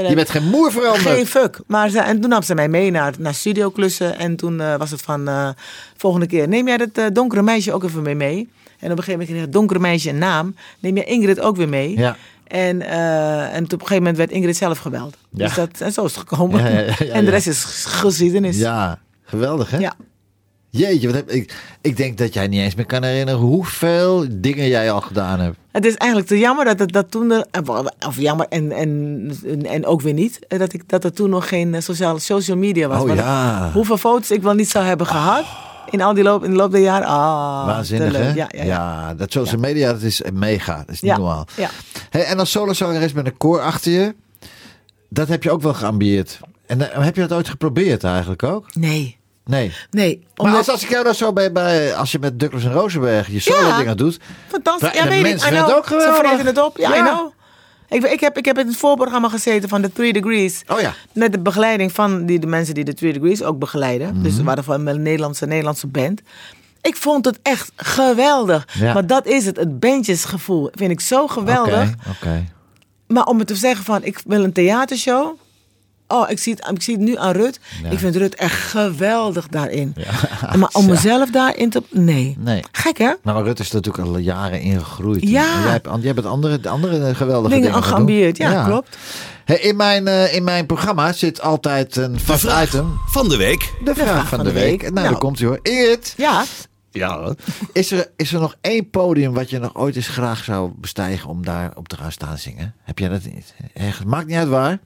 Je bent geen moer veranderd. geen fuck. Maar ze, en toen nam ze mij mee naar, naar studioklussen. En toen eh, was het van, eh, volgende keer, neem jij dat eh, donkere meisje ook even mee mee? En op een gegeven moment kreeg het donkere meisje een naam. Neem jij Ingrid ook weer mee? Ja. En, en op een gegeven moment werd Ingrid zelf gebeld. Ja. Dus dat, en zo is het gekomen. Ja, en de rest is geschiedenis. Ja, geweldig hè? Ja. Jeetje, wat heb ik, ik denk dat jij niet eens meer kan herinneren hoeveel dingen jij al gedaan hebt. Het is eigenlijk te jammer dat het dat toen er, of jammer en, en, en ook weer niet, eh, dat, ik, dat er toen nog geen eh, sociale, social media was. Oh, ja. Hoeveel foto's ik wel niet zou hebben gehad in al die loop, in de loop der jaren. Ah, Waanzinnig hè? leuk. Ja, ja, ja. dat social media, dat is mega. Dat is niet Ja, normaal. ja. Hey, en als solozangeres met een koor achter je, dat heb je ook wel geambieerd. En eh, heb je dat ooit geprobeerd eigenlijk ook? Nee, Nee. nee. Maar Omdat- als, als ik jou dan zo bij, bij als je met Douglas en Rosenberg je solo Ja. dingen doet. Fantastisch. De Ja, weet ik. mensen I vinden know. het ook geweldig. Ze vreten het op. Ja, Ja. I know. Ik, ik, heb, ik heb in het voorprogramma gezeten van de Three Degrees. Oh ja. Met de begeleiding van die, de mensen die de Three Degrees ook begeleiden. Mhm. Dus we waren van een Nederlandse, Nederlandse band. Ik vond het echt geweldig. Ja. Maar dat is het, het bandjesgevoel. Vind ik zo geweldig. Oké, oké. Maar om het te zeggen van, ik wil een theatershow. Oh, ik zie het, ik zie het nu aan Rut. Ja. Ik vind Rut echt geweldig daarin. *laughs* Maar om mezelf daarin te... Nee. Nee. Gek hè? Nou, Rut is er natuurlijk al jaren in gegroeid. Ja. En Jij hebt, jij hebt andere, andere geweldige Dingen dingen geambieerd. Ja, klopt. Hey, in, mijn, eh, in mijn programma zit altijd een vast vraag item. van de week. De vraag, van, de, week. Nou, Nou. daar komt hij hoor. Ingrid. Ja. Ja. Is er, is er nog één podium wat je nog ooit eens graag zou bestijgen om daar op te gaan staan zingen? Heb jij dat niet? Echt, maakt niet uit waar.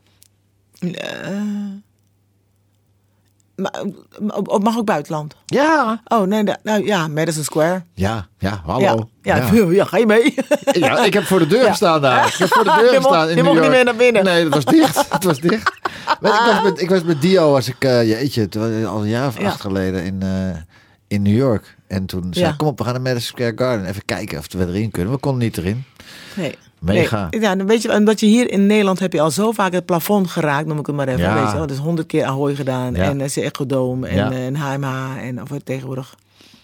Maar, maar mag ook buitenland? Ja. Oh, nee, nou ja, Madison Square. Ja, ja, hallo. Ja, ja, ja. *laughs* ga je mee? *laughs* Ja, ik heb voor de deur Ja. gestaan daar. Ik heb voor de deur Je mocht- gestaan in je New mocht niet meer naar binnen. Nee, dat was dicht. *laughs* Het was dicht. Maar ik, was met, ik was met Dio, was ik, eh jeetje, al een jaar of acht geleden in, eh, in New York. En toen zei ik, kom op, we gaan naar Madison Square Garden. Even kijken of we erin kunnen. We konden niet erin. Nee. Mega. Nee. Ja, dan weet je, omdat je hier in Nederland heb je al zo vaak het plafond geraakt, noem ik het maar even. Ja. Weet je, wel. dus honderd keer Ahoy gedaan Ja. en uh, Echodome en, Ja. eh, en HMH en of het tegenwoordig,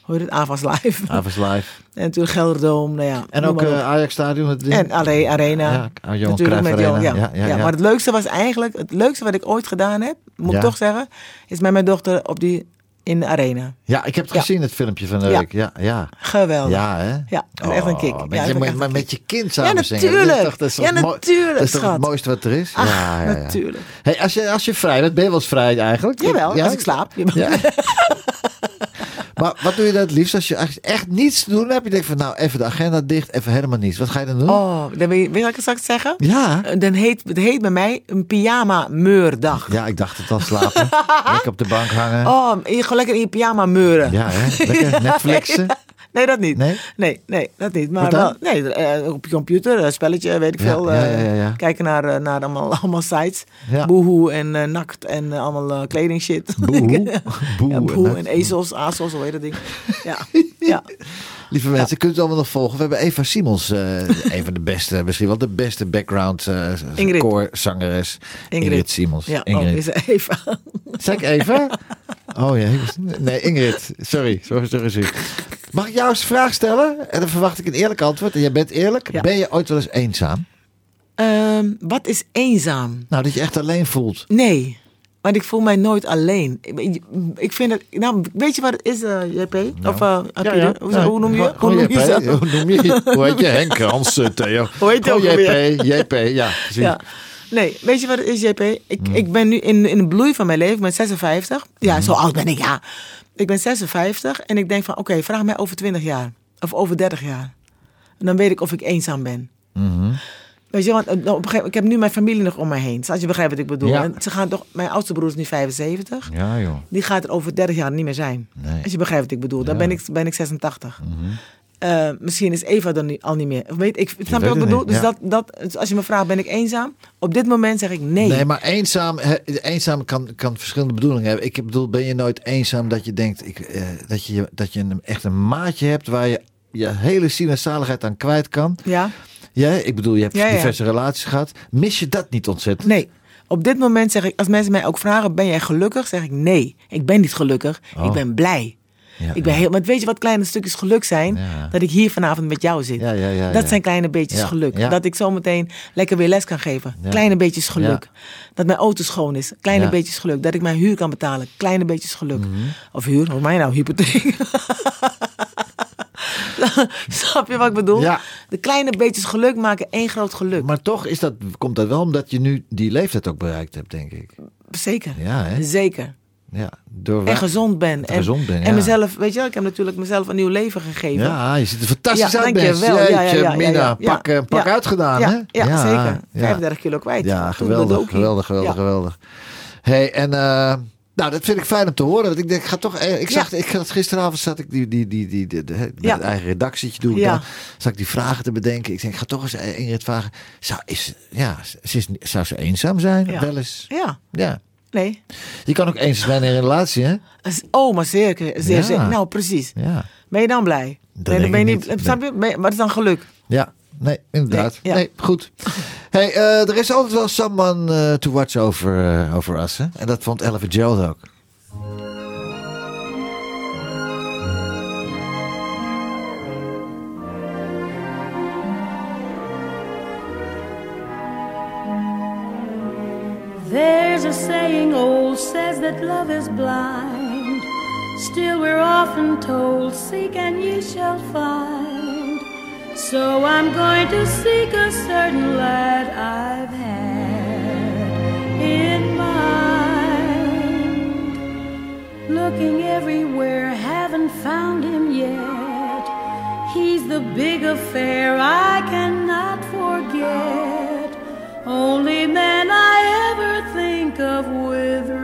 hoe heet het, Avas Live. *laughs* Avonds live. en natuurlijk Gelderdoom, nou ja. En ook eh, Ajax Stadion. Het ding. En Are- Arena. Ja, Johan Natuurlijk met Arena. Johan, ja. Ja, ja. Maar het leukste was eigenlijk, het leukste wat ik ooit gedaan heb, moet ik toch zeggen, is met mijn dochter op die, in de arena. Ja, ik heb het Ja. gezien, het filmpje van de Ja. week. Ja, ja. Geweldig. Ja, hè? Ja, is echt een kick. Oh, Ja, Met, je, ik met, je kind samen Ja, zingen. Natuurlijk. toch- dat is Ja, natuurlijk, Dat is toch het mooiste wat er is? Ach, ja, ja, ja. natuurlijk. Hey, als, je, als je vrij bent, ben je wel eens vrij eigenlijk? Jawel, Ja? als ik slaap. Ja. *laughs* maar wat doe je dan het liefst als je echt- echt niets te doen hebt? Je denkt van nou, even de agenda dicht, even helemaal niets. Wat ga je dan doen? Oh, dan weet je, weet je wat ik straks zeggen? Ja. Eh, Dan heet, het heet bij mij een pyjama meurdag. Ja, ik dacht het al slapen. *laughs* Lekker op de bank hangen. Oh, je gewoon lekker in je pyjama meuren. Ja, hè? Lekker *laughs* Netflixen. Nee, dat niet. Nee? nee, nee, dat niet. Maar wel, nee, eh, op je computer, een spelletje, weet ik veel. eh. Kijken naar, eh, naar allemaal, *laughs* allemaal sites. Boehoe en eh, nakt en eh, allemaal eh, kleding shit. *laughs* Boehoe? Boe ja, en ezels, azels, hoe heet dat ding? *laughs* Ja, ja. Lieve mensen, kunt u het allemaal nog volgen. We hebben Eva Simons, eh, een van de beste, misschien wel de beste background eh Ingrid. koorzangeres. Ingrid. Simons. Ja, Ingrid. oh, is even. Zeg ik even? Oh ja, nee, Ingrid. Sorry, sorry, sorry, sorry. Mag ik jou eens een vraag stellen? En dan verwacht ik een eerlijk antwoord. En jij bent eerlijk. Ja. Ben je ooit wel eens eenzaam? Ehm, wat is eenzaam? Nou, dat je echt alleen voelt. Nee, want ik voel mij nooit alleen. Ik, ik vind het, nou, weet je wat het is, eh, JP? Of uh, Hoe, hoe noem je? Hoe noem je JP. Hoe noem je? Hoe heet je? *laughs* Henk, Hans, eh, Theo. Hoe heet je? JP, JP, ja, precies. Ja. Nee, weet je wat het is, JP? Ik, Hmm. ik ben nu in, in de bloei van mijn leven, ik ben 56. Ja, Hmm. zo oud ben ik, ja. Ik ben 56 en ik denk van, oké, vraag mij over 20 jaar. Of over 30 jaar. En dan weet ik of ik eenzaam ben. Mhm. Weet je, want eh, op een gegeven moment, ik heb nu mijn familie nog om me heen. Als je begrijpt wat ik bedoel. Ja. En ze gaan toch, mijn oudste broer is nu 75. Ja, joh. Die gaat er over 30 jaar niet meer zijn. Nee. Als je begrijpt wat ik bedoel. Dan Ja. Ben, ik, ben ik 86. Eh, misschien is Eva dan niet, al niet meer. Of Weet, ik, snap je wat ik bedoel? niet, Dus ja. dat, dat, dus als je me vraagt, ben ik eenzaam? Op dit moment zeg ik nee. Nee, maar eenzaam, eenzaam kan, kan verschillende bedoelingen hebben. Ik bedoel, ben je nooit eenzaam dat je denkt ik, eh, dat je, dat je een, echt een maatje hebt waar je je hele ziel en zaligheid aan kwijt kan? Ja? Ja, ik bedoel, je hebt Ja, ja. diverse relaties gehad. Mis je dat niet ontzettend? Nee. Op dit moment zeg ik, als mensen mij ook vragen, ben jij gelukkig? Zeg ik nee. Ik ben niet gelukkig. Oh. Ik ben blij. Ja, ik ben heel, maar weet je wat kleine stukjes geluk zijn? Dat ik hier vanavond met jou zit. Dat zijn kleine beetjes geluk. Dat ik zometeen lekker weer les kan geven. Kleine beetjes geluk. Dat mijn auto schoon is. Kleine. Mhm. beetjes geluk. Dat ik mijn huur kan betalen. Kleine beetjes geluk. Of huur, hoe mij nou, hypotheek. *laughs* Snap je wat ik bedoel? Ja. De kleine beetjes geluk maken één groot geluk. Maar toch is dat, komt dat wel omdat je nu die leeftijd ook bereikt hebt, denk ik. Zeker. Ja, hè? Zeker. Ja, door En gezond ben. En, gezond ben, en mezelf, weet je wel, ik heb natuurlijk mezelf een nieuw leven gegeven. Ja, je ziet er fantastisch Ja, uit, dankjewel. mensen. Ja, ja, Jeetje, ja, ja, Mina, pak, eh, pak uitgedaan, ja, hè? Ja, zeker. ja. 35 kilo kwijt. Ja, geweldig, geweldig, geweldig, geweldig. hey, en eh, nou, dat vind ik fijn om te horen. Want ik denk, ik ga toch, eh, ik zag, ik had gisteravond zat ik die, die, die, die, de- met Ja. het eigen redactietje doen. Ja. Dan zat ik die vragen te bedenken. Ik denk, ik ga toch eens Ingrid vragen. Zou, is, ja, ze is, zou ze eenzaam zijn? Ja. Wel eens. Ja, Ja. Nee. Je kan ook eenzaam zijn in een relatie, hè? Oh, maar zeker. Ja. zeker. Nou, precies. Ja. Ben je dan blij? Dat nee, denk dan ben je niet. Maar het is dan geluk. Ja, nee, inderdaad. Nee, Nee, ja. goed. Hey, eh, er is altijd wel someone eh, to watch over, eh, over us. Hè? En dat vond Ella Fitzgerald ook. Saying old says that love is blind. Still, we're often told, Seek and ye shall find. So I'm going to seek a certain lad I've had in mind. Looking everywhere, haven't found him yet. He's the big affair I cannot forget. Only man I think of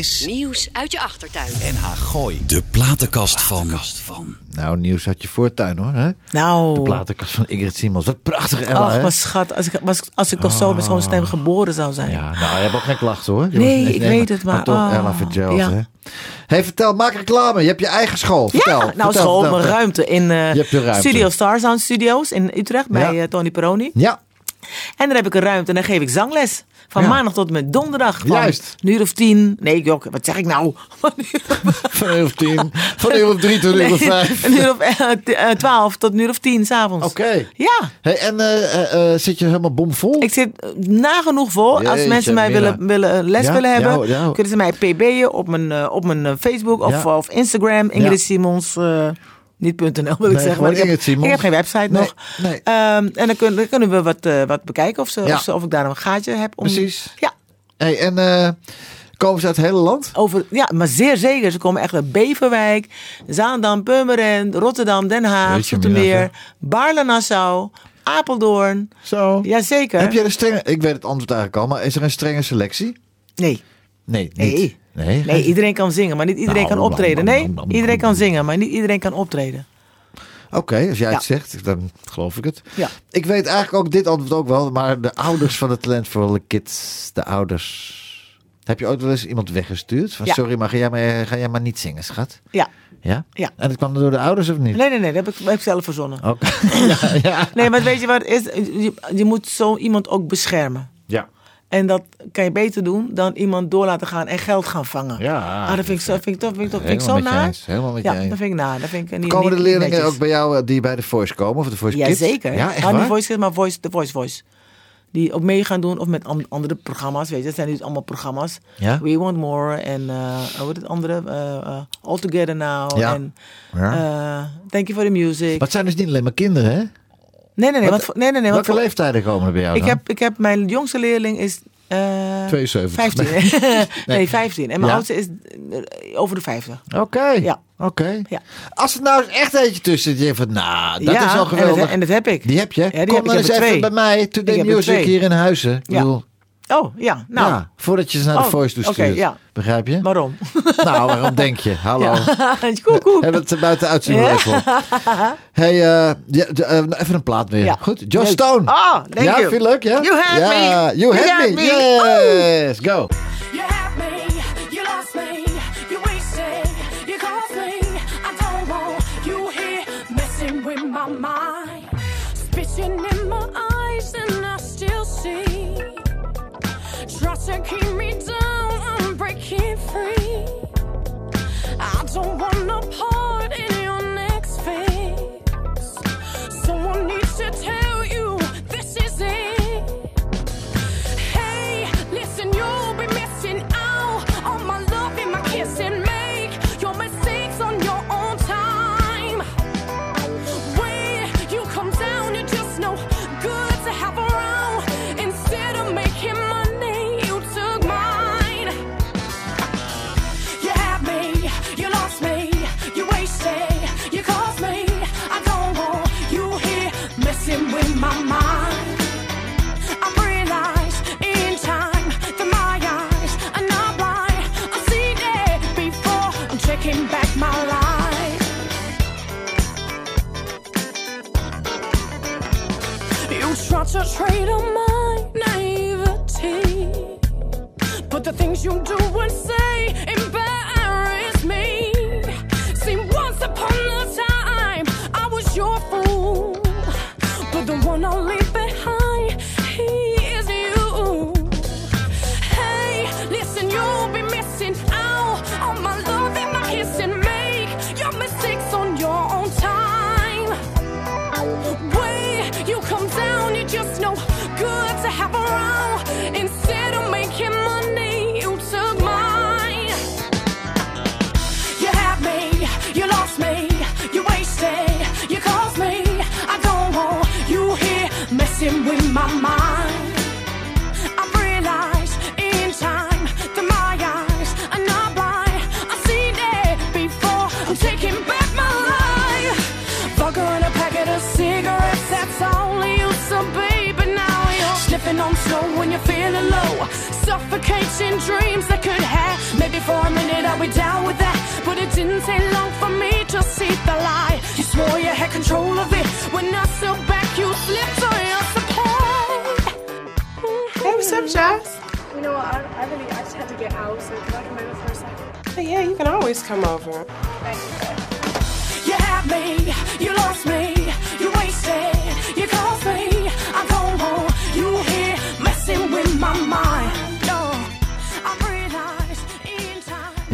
is Nieuws uit je achtertuin. NH Gooi. De platenkast van... Nou, nieuws uit je voortuin hoor. Hè? Nou. De platenkast van Ingrid Simons. Wat prachtig Ella, Ach, hè? wat schat. Als ik, was, als ik toch zo met zo'n stem geboren zou zijn. Ja, nou, je hebt ook geen klachten hoor. Je Nee, was- ik weet het, maar- toch, ah, Ella Fitzgerald, ja. hè? hey, vertel, maak reclame. Je hebt je eigen school. Vertel. Ja, nou vertel, school, vertel. mijn ruimte in eh, Je hebt de ruimte. Studio Star Sound Studios in Utrecht bij Ja. eh, Tony Peroni. Ja, En daar heb ik een ruimte en dan geef ik zangles. Van Ja. maandag tot en met donderdag. Van Juist. Een uur of tien. Nee, jok, wat zeg ik nou? *laughs* Van een uur of- *laughs* van een uur of tien. Van een uur of drie tot een uur of vijf. *laughs* een uur of eh, eh, twaalf tot een uur of tien s'avonds. Oké. Ja. Hey, en eh, zit je helemaal bomvol? Ik zit nagenoeg vol. Als mensen mij willen, willen les Ja, willen hebben, kunnen ze mij pb'en op mijn, op mijn Facebook of, of Instagram. Ingrid. Simons. Eh, niet .nl wil ik Nee, zeggen. Maar ik, heb, ik heb geen website Nee, nog. nee. Ehm, en dan, kun- dan kunnen we wat, eh, wat bekijken of, ze, Ja. of, ze, of ik daar een gaatje heb. Om, Precies. Ja, Hey, en eh, komen ze uit het hele land? over, ja, maar zeer zeker. Ze komen echt uit Beverwijk, Zaandam, Purmerend, Rotterdam, Den Haag, Zoetermeer, Baarle-Nassau, Apeldoorn. Zo. Jazeker. Heb je een strenge... Ik weet het antwoord eigenlijk al, maar is er een strenge selectie? Nee. Nee, Nee. niet. Nee. Nee, iedereen kan zingen, maar niet iedereen Nou, kan optreden. Nee, iedereen kan zingen, maar niet iedereen kan optreden. Oké, als jij Ja. het zegt, dan geloof ik het. Ja. Ik weet eigenlijk ook dit antwoord ook wel, maar de ouders van de talentvolle kids, de ouders. Heb je ooit wel eens iemand weggestuurd? Van, Ja. Sorry, maar ga jij, maar ga jij maar niet zingen, schat? Ja. Ja? Ja. En dat kwam door de ouders of niet? Nee, nee, nee, dat heb ik, heb ik zelf verzonnen. Oké. *laughs* ja, ja. Nee, maar weet je wat het is? Je, je moet zo iemand ook beschermen. ja. En dat kan je beter doen dan iemand door laten gaan en geld gaan vangen. Ja, ah, dat vind ik zo, vind ik toch, vind ik toch, vind ik zo naar. eens, helemaal met ja, eens. dat vind ik naar. Dat vind ik niet, Komen de leerlingen netjes. ook bij jou eh, die bij de Voice komen? Of de Voice Ja, Kids? zeker. Ja, echt nou, niet? Voice Kids, maar voice, de Voice Voice. Die ook mee gaan doen of met an- andere programma's. Weet je, dat zijn nu allemaal programma's. Ja? We Want More en eh wat het andere? eh eh, All Together Now. Ja. En Ja. Thank You for the Music. Maar het zijn dus niet alleen maar kinderen, hè? Nee, nee, nee. Wat- Want, voor- nee, nee, nee want Welke voor- leeftijden komen er bij jou ik dan? heb, ik heb mijn jongste leerling is eh 72. 15. Nee. *laughs* 15. En mijn Ja. oudste is eh, over de 50. Oké. Ja. Oké. Ja. Als er nou echt eentje tussen zit, je van, nou, dat ja, is en geweldig. dat, en dat heb ik. Die heb je? Ja, die Kom heb ik. dan Ik eens heb even twee. bij mij, Today Ik Music hier in Huizen. Ik Ja. bedoel, Oh, ja. Nou, ja, voordat je ze naar de Oh, Voice toe stuurt. ja. Begrijp je? waarom? *laughs* Nou, waarom denk je? Hallo. Ja. *laughs* koek, koek. Hebben we het buiten uitzien Ja. *laughs* Hey, eh, ja, de- eh, even een plaat weer. Ja. Goed. Josh Leuk. Stone. Ah, thank ja, you. vind je leuk? Ja? You had ja, me. You had, You had me. me. Yes. Go. You had me, you lost me, you wasted, you cost me. I don't want you here messing with my mind. Spitting in my eyes and I still see. To keep me down, I'm breaking free. I don't want no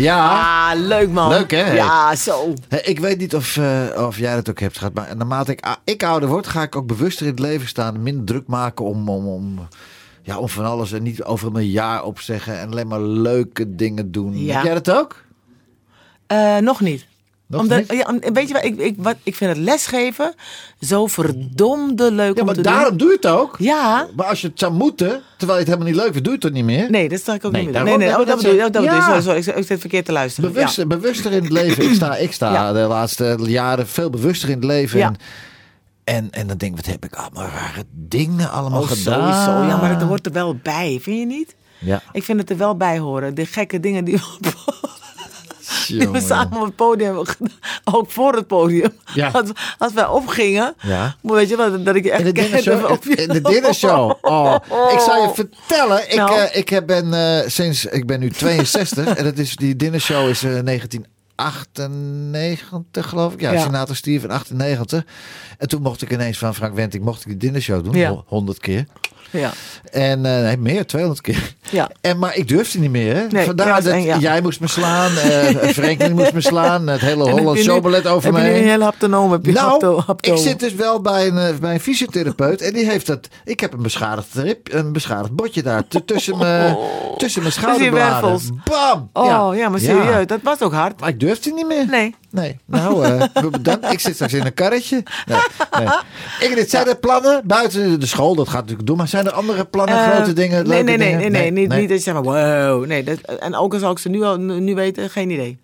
Ja. Ah, leuk man. Leuk, hè? Ja, zo. Ik weet niet of, eh, of jij dat ook hebt gehad, maar naarmate ik, ah, ik ouder word, ga ik ook bewuster in het leven staan. Minder druk maken om, om, om, ja, om van alles en niet over mijn jaar opzeggen en alleen maar leuke dingen doen. Ja. Heb jij dat ook? Eh, nog niet. Omdat? Ja, weet je wat ik, ik, wat, ik vind het lesgeven zo verdomde leuk Ja, om maar te daarom doen. doe je het ook. Ja. Maar als je het zou moeten, terwijl je het helemaal niet leuk vindt, doe je het toch niet meer? Nee, dat sta ik ook Nee, niet meer. daarom- Nee, nee, oh, dat dat bedoel je. oh, Dat bedoel je. Ja. Sorry, sorry, ik, zit verkeerd te luisteren. Bewust, Ja. Bewuster in het leven. Ik sta, ik sta Ja. de laatste jaren veel bewuster in het leven. Ja. En, en, en dan denk ik, wat heb ik allemaal rare dingen allemaal Oh, gedaan. sowieso. Ja, maar het hoort er wel bij, vind je niet? Ja. Ik vind het er wel bij horen. De gekke dingen die we, *laughs* die we samen op het podium. Ook voor het podium. Ja. Als, als wij opgingen. Ja. Weet je wat, dat ik je echt In de dinnershow. op je- In de dinnershow. *laughs* Oh, ik zal je vertellen. Ik, Nou. eh, ik ben eh, sinds ik ben nu 62 en dat is die dinnershow is 1998 geloof ik. Ja, Ja. senator stierf in 98. En toen mocht ik ineens van Frank Wenting mocht ik die dinnershow doen, Ja. ho- 100 keer. Ja. En eh, nee, meer, 200 keer. Ja. En, maar ik durfde niet meer. Hè? Nee, Vandaar ja, dat ja. jij moest me slaan, eh Franklin moest me slaan, het hele heb je Holland showballet over Heb mij. je nu een hele haptonoom? Heb je Nou, hapto, hapto. ik zit dus wel bij een, eh, bij een fysiotherapeut en die heeft dat. Ik heb een beschadigd rib, een beschadigd botje daar t- *laughs* tussen mijn tussen mijn je schouderbladen. Bam! Oh, ja, maar serieus. Dat was ook hard. Maar ik durfde niet meer. Nee. Nee. Nou, eh, *laughs* bedankt. Ik zit straks in een karretje. Nee, nee. Ingrid, zijn er plannen buiten de school? Dat gaat natuurlijk doen. Maar zijn er andere plannen, Eh, grote dingen, nee, leuke nee, nee, dingen? nee, nee, niet, niet dat je zegt maar wow. Nee, dat, en ook al zou ik ze nu, al, nu weten, geen idee.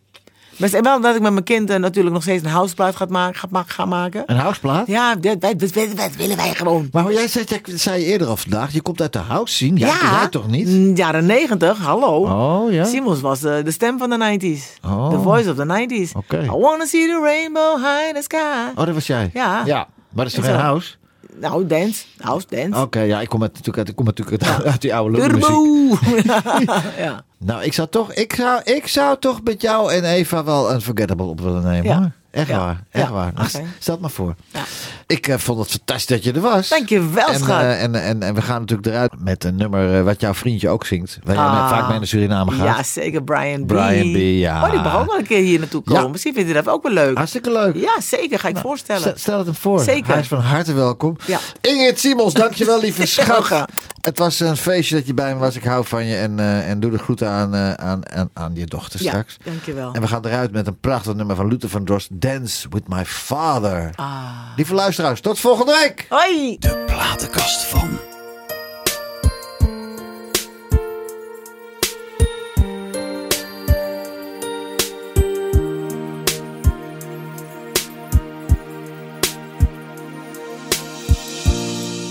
Maar wel dat ik met mijn kind eh, natuurlijk nog steeds een houseplaat ga maken. Ga, ma- ga maken. Een houseplaat? Ja, dat, dat, dat, dat- dat willen wij gewoon. Maar jij zei, zei je eerder al vandaag, je komt uit de house scene. Ja, jij toch niet? mm, Jaren negentig, hallo. Oh, ja? Simons was eh, de stem van de 90s. Oh. The voice of the 90s. Oké. I wanna see the rainbow high in the sky. Oh, dat was jij? Ja. Ja, maar dat is toch geen house? Nou, dance. House dance. Oké, ja, ik kom, natuurlijk uit, ik kom natuurlijk uit, *laughs* uit die oude muziek. *laughs* Ja. Nou, ik zou toch, ik zou, ik zou toch met jou en Eva wel een Forgettable op willen nemen. Ja. Echt Ja. waar, echt Ja, waar. Nou. Stel het maar voor. Ja. Ik eh, vond het fantastisch dat je er was. Dankjewel, en, schat. eh, en, en, en we gaan natuurlijk eruit met een nummer eh, wat jouw vriendje ook zingt. Waar jij Ah. vaak mee naar Suriname gaat. Ja, zeker. Brian B. Brian B, ja. Oh, die mag ook wel een keer hier naartoe komen. Misschien vindt hij dat ook wel leuk. Hartstikke leuk. Ja, zeker. Ga ik voorstellen. Stel, het hem voor. Zeker. Hij is van harte welkom. Ingrid Simons, dankjewel *laughs* lieve schat. Het was een feestje dat je bij me was. Ik hou van je. En, en doe de groeten aan, aan, aan, aan je dochter Ja, straks. dankjewel. En we gaan eruit met een prachtig nummer van Luther van Drost. Dance with my father. Ah. Lieve luisteraars, tot volgende week. Hoi! De platenkast van.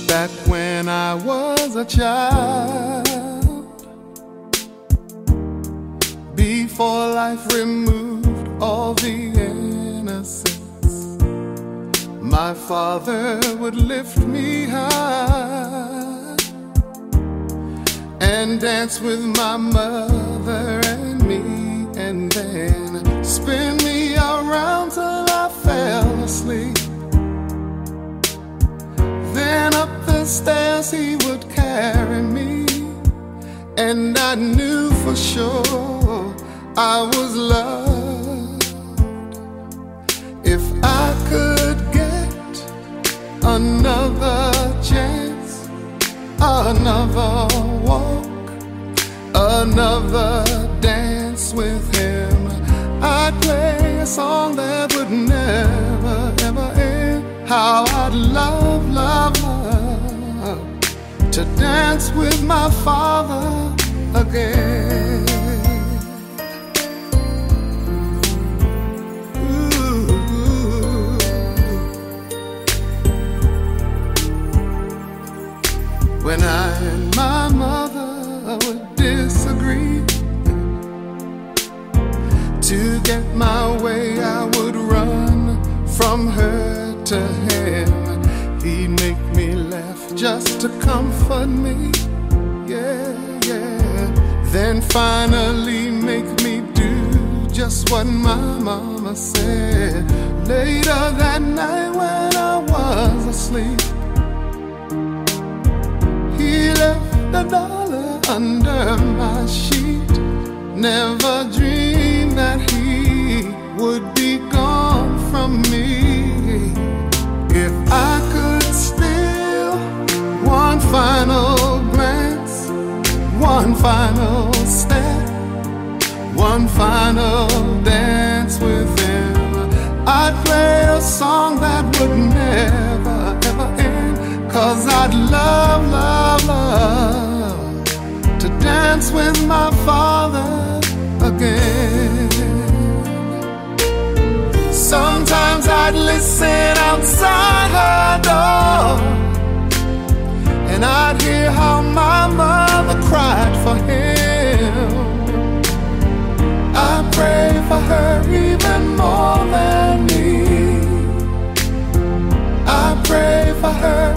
Back when I was a child, before life removed all the innocence, my father would lift me high and dance with my mother and me, and then spin me around till I fell asleep. Then up the stairs he would carry me, and I knew for sure I was loved. Another chance, another walk, another dance with him, I'd play a song that would never ever end. How I'd love, love, love to dance with my father again. When I and my mother would disagree, to get my way, I would run from her to him. He'd make me laugh just to comfort me. Yeah, yeah. Then finally make me do just what my mama said. Later that night when I was asleep left a dollar under my sheet. Never dreamed that he would be gone from me. If I could steal one final glance, one final step, one final dance with him, I'd play a song that would never ever end. Cause I'd love, love, love for him. I pray for her even more than me. I pray for her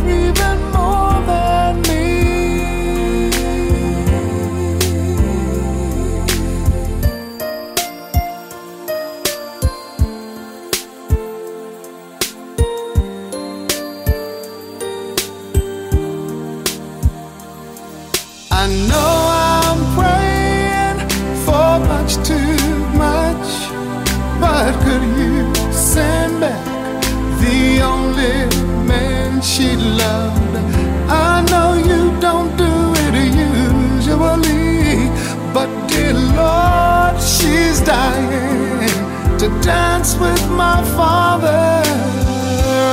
dance with my father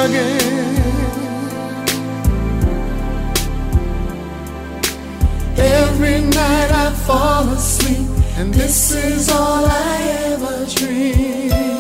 again. Every night I fall asleep, and this is all I ever dream.